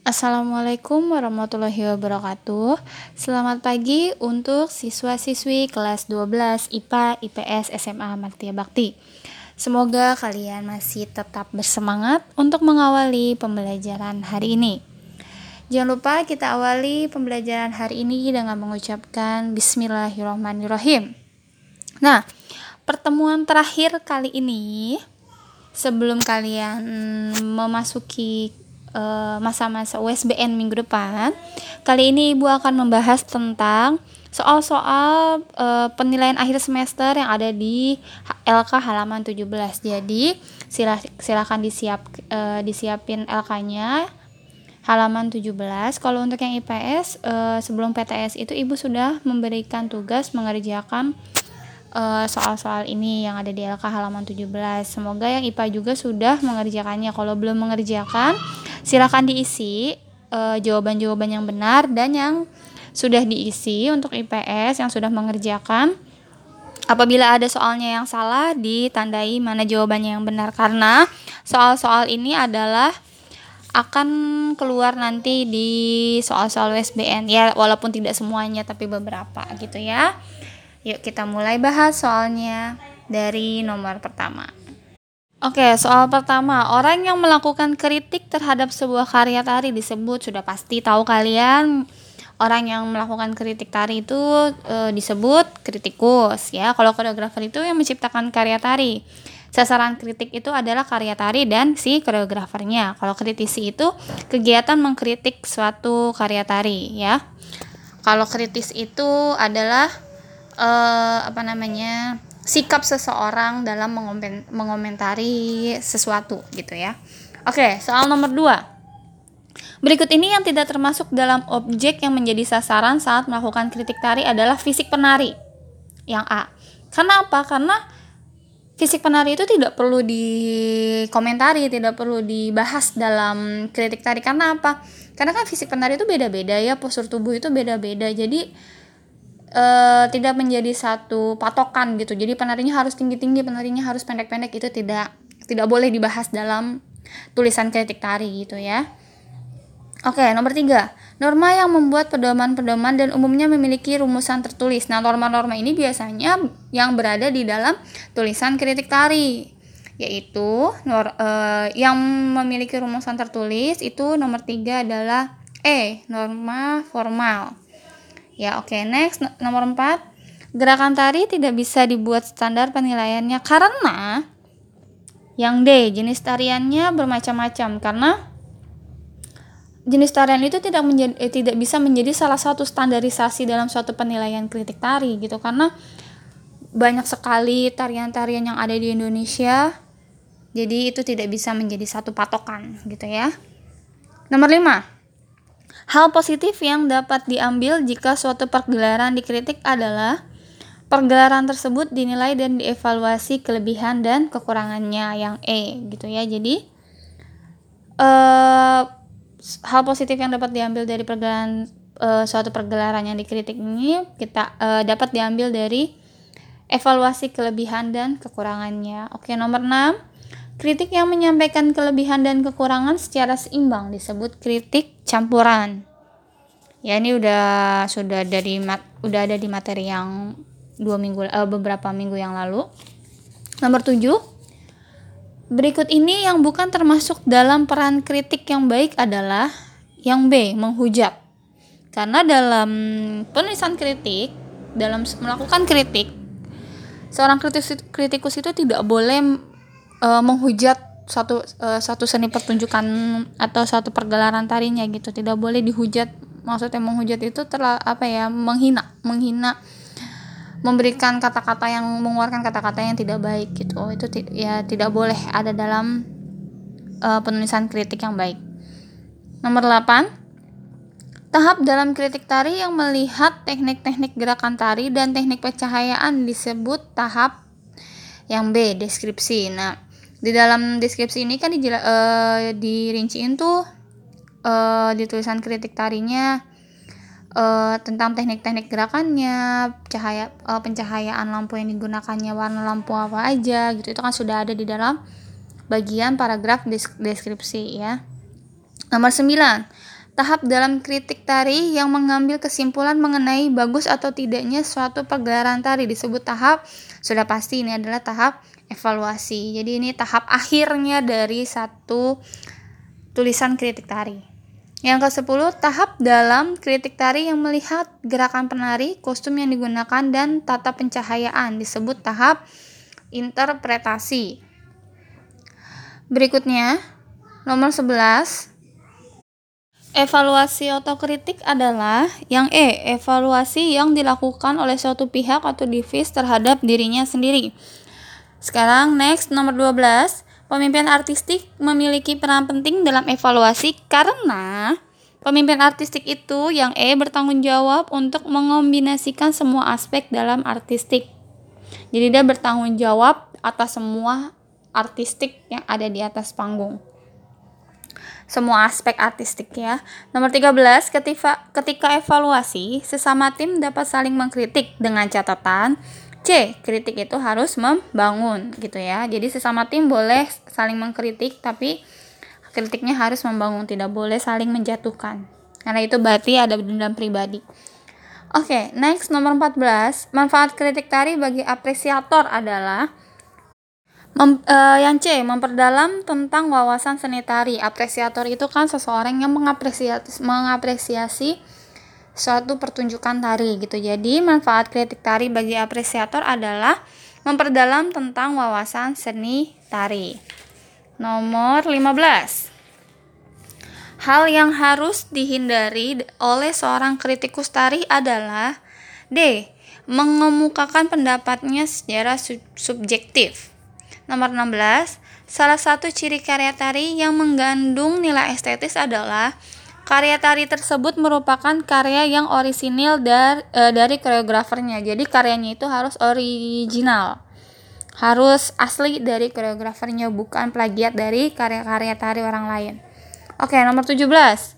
Assalamualaikum warahmatullahi wabarakatuh. Selamat pagi untuk siswa-siswi kelas 12 IPA, IPS, SMA Martia Bakti. Semoga kalian masih tetap bersemangat untuk mengawali pembelajaran hari ini. Jangan lupa kita awali pembelajaran hari ini dengan mengucapkan Bismillahirrahmanirrahim. Nah, pertemuan terakhir kali ini sebelum kalian memasuki masa-masa uh, USBN minggu depan, kali ini Ibu akan membahas tentang soal-soal uh, penilaian akhir semester yang ada di LK halaman 17. Jadi, silah, silakan disiap uh, disiapin LK-nya halaman 17. Kalau untuk yang IPS uh, sebelum PTS itu Ibu sudah memberikan tugas mengerjakan soal-soal ini yang ada di LK halaman 17. Semoga yang IPA juga sudah mengerjakannya. Kalau belum mengerjakan, Silahkan diisi uh, jawaban-jawaban yang benar dan yang sudah diisi untuk IPS yang sudah mengerjakan. Apabila ada soalnya yang salah, ditandai mana jawabannya yang benar karena soal-soal ini adalah akan keluar nanti di soal-soal USBN ya walaupun tidak semuanya tapi beberapa gitu ya. Yuk kita mulai bahas soalnya dari nomor pertama. Oke, soal pertama, orang yang melakukan kritik terhadap sebuah karya tari disebut sudah pasti tahu kalian orang yang melakukan kritik tari itu e, disebut kritikus ya. Kalau koreografer itu yang menciptakan karya tari. Sasaran kritik itu adalah karya tari dan si koreografernya. Kalau kritisi itu kegiatan mengkritik suatu karya tari ya. Kalau kritis itu adalah e, apa namanya? Sikap seseorang dalam mengomentari sesuatu gitu ya. Oke, soal nomor 2. Berikut ini yang tidak termasuk dalam objek yang menjadi sasaran saat melakukan kritik tari adalah fisik penari. Yang A. Karena apa? Karena fisik penari itu tidak perlu dikomentari, tidak perlu dibahas dalam kritik tari. Karena apa? Karena kan fisik penari itu beda-beda ya, postur tubuh itu beda-beda. Jadi uh, tidak menjadi satu patokan gitu. Jadi penarinya harus tinggi-tinggi, penarinya harus pendek-pendek itu tidak tidak boleh dibahas dalam tulisan kritik tari gitu ya. Oke, nomor tiga. Norma yang membuat pedoman-pedoman dan umumnya memiliki rumusan tertulis. Nah, norma-norma ini biasanya yang berada di dalam tulisan kritik tari. Yaitu, nor, uh, yang memiliki rumusan tertulis itu nomor tiga adalah E, norma formal. Ya, oke. Okay. Next, nomor 4. Gerakan tari tidak bisa dibuat standar penilaiannya karena yang D, jenis tariannya bermacam-macam karena jenis tarian itu tidak menjadi eh, tidak bisa menjadi salah satu standarisasi dalam suatu penilaian kritik tari gitu karena banyak sekali tarian-tarian yang ada di Indonesia. Jadi itu tidak bisa menjadi satu patokan gitu ya. Nomor 5. Hal positif yang dapat diambil jika suatu pergelaran dikritik adalah pergelaran tersebut dinilai dan dievaluasi kelebihan dan kekurangannya yang E gitu ya. Jadi uh, hal positif yang dapat diambil dari pergelaran uh, suatu pergelaran yang dikritik ini kita uh, dapat diambil dari evaluasi kelebihan dan kekurangannya. Oke, nomor 6 Kritik yang menyampaikan kelebihan dan kekurangan secara seimbang disebut kritik campuran. Ya ini udah sudah dari mat, udah ada di materi yang dua minggu uh, beberapa minggu yang lalu. Nomor tujuh Berikut ini yang bukan termasuk dalam peran kritik yang baik adalah yang B, menghujat. Karena dalam penulisan kritik, dalam melakukan kritik, seorang kritikus, kritikus itu tidak boleh uh, menghujat satu uh, satu seni pertunjukan atau satu pergelaran tarinya gitu. Tidak boleh dihujat maksudnya menghujat itu terlalu apa ya menghina menghina memberikan kata-kata yang mengeluarkan kata-kata yang tidak baik gitu. Oh, itu ya tidak boleh ada dalam uh, penulisan kritik yang baik. Nomor 8 tahap dalam kritik tari yang melihat teknik-teknik gerakan tari dan teknik pencahayaan disebut tahap yang B deskripsi. Nah di dalam deskripsi ini kan dijela, uh, dirinciin tuh uh, di tulisan kritik tarinya uh, tentang teknik-teknik gerakannya, cahaya uh, pencahayaan lampu yang digunakannya warna lampu apa aja gitu itu kan sudah ada di dalam bagian paragraf deskripsi ya. Nomor 9. Tahap dalam kritik tari yang mengambil kesimpulan mengenai bagus atau tidaknya suatu pergelaran tari disebut tahap sudah pasti ini adalah tahap evaluasi. Jadi ini tahap akhirnya dari satu tulisan kritik tari. Yang ke-10, tahap dalam kritik tari yang melihat gerakan penari, kostum yang digunakan, dan tata pencahayaan disebut tahap interpretasi. Berikutnya, nomor 11, Evaluasi otokritik adalah yang E, evaluasi yang dilakukan oleh suatu pihak atau divis terhadap dirinya sendiri. Sekarang next nomor 12, pemimpin artistik memiliki peran penting dalam evaluasi karena pemimpin artistik itu yang E bertanggung jawab untuk mengombinasikan semua aspek dalam artistik. Jadi dia bertanggung jawab atas semua artistik yang ada di atas panggung semua aspek artistik ya. Nomor 13, ketika, ketika evaluasi, sesama tim dapat saling mengkritik dengan catatan C, kritik itu harus membangun gitu ya. Jadi sesama tim boleh saling mengkritik tapi kritiknya harus membangun, tidak boleh saling menjatuhkan. Karena itu berarti ada dendam pribadi. Oke, okay, next nomor 14. Manfaat kritik tari bagi apresiator adalah Mem, uh, yang C, memperdalam tentang wawasan seni tari. Apresiator itu kan seseorang yang mengapresiasi, mengapresiasi suatu pertunjukan tari gitu. Jadi, manfaat kritik tari bagi apresiator adalah memperdalam tentang wawasan seni tari. Nomor 15. Hal yang harus dihindari oleh seorang kritikus tari adalah D. Mengemukakan pendapatnya secara sub subjektif. Nomor 16, salah satu ciri karya tari yang mengandung nilai estetis adalah karya tari tersebut merupakan karya yang orisinil dar, e, dari koreografernya. Jadi karyanya itu harus original. Harus asli dari koreografernya bukan plagiat dari karya-karya tari orang lain. Oke, nomor 17.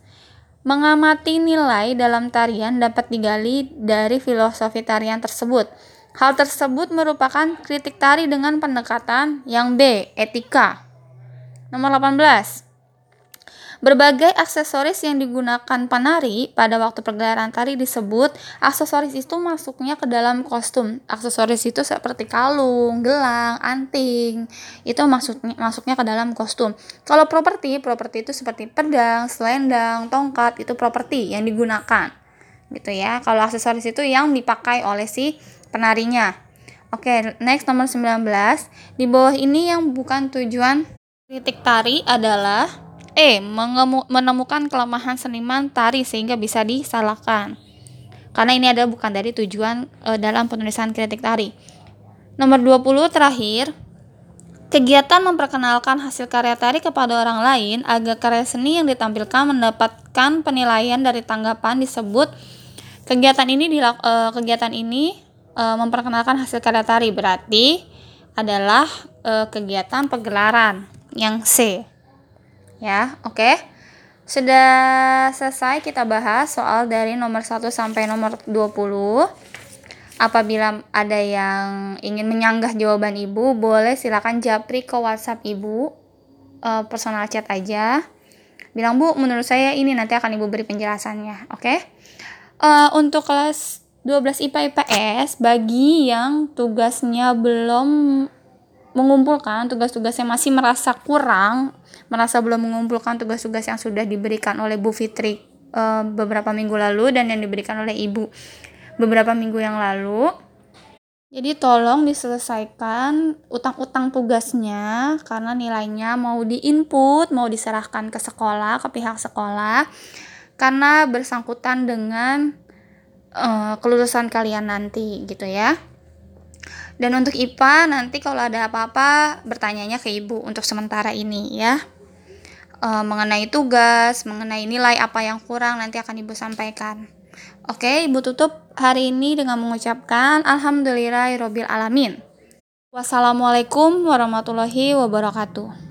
Mengamati nilai dalam tarian dapat digali dari filosofi tarian tersebut. Hal tersebut merupakan kritik tari dengan pendekatan yang B, etika. Nomor 18. Berbagai aksesoris yang digunakan penari pada waktu pergelaran tari disebut aksesoris itu masuknya ke dalam kostum. Aksesoris itu seperti kalung, gelang, anting. Itu masuknya masuknya ke dalam kostum. Kalau properti, properti itu seperti pedang, selendang, tongkat, itu properti yang digunakan. Gitu ya. Kalau aksesoris itu yang dipakai oleh si penarinya. Oke, next nomor 19. Di bawah ini yang bukan tujuan kritik tari adalah E. menemukan kelemahan seniman tari sehingga bisa disalahkan. Karena ini adalah bukan dari tujuan e, dalam penulisan kritik tari. Nomor 20 terakhir, Kegiatan memperkenalkan hasil karya tari kepada orang lain agar karya seni yang ditampilkan mendapatkan penilaian dari tanggapan disebut kegiatan ini uh, kegiatan ini e, memperkenalkan hasil karya tari berarti adalah e, kegiatan pegelaran yang C. Ya, oke. Okay. Sudah selesai kita bahas soal dari nomor 1 sampai nomor 20. Apabila ada yang ingin menyanggah jawaban Ibu, boleh silakan japri ke WhatsApp Ibu e, personal chat aja. Bilang, "Bu, menurut saya ini nanti akan Ibu beri penjelasannya." Oke. Okay? Uh, untuk kelas 12 IPA IPS bagi yang tugasnya belum mengumpulkan tugas-tugasnya masih merasa kurang, merasa belum mengumpulkan tugas-tugas yang sudah diberikan oleh Bu Fitri e, beberapa minggu lalu dan yang diberikan oleh Ibu beberapa minggu yang lalu. Jadi tolong diselesaikan utang-utang tugasnya karena nilainya mau diinput, mau diserahkan ke sekolah, ke pihak sekolah karena bersangkutan dengan uh, kelulusan kalian nanti gitu ya. Dan untuk IPA nanti kalau ada apa-apa bertanyanya ke ibu untuk sementara ini ya. Uh, mengenai tugas, mengenai nilai apa yang kurang nanti akan ibu sampaikan. Oke, ibu tutup hari ini dengan mengucapkan Alhamdulillahirobbil alamin. Wassalamualaikum warahmatullahi wabarakatuh.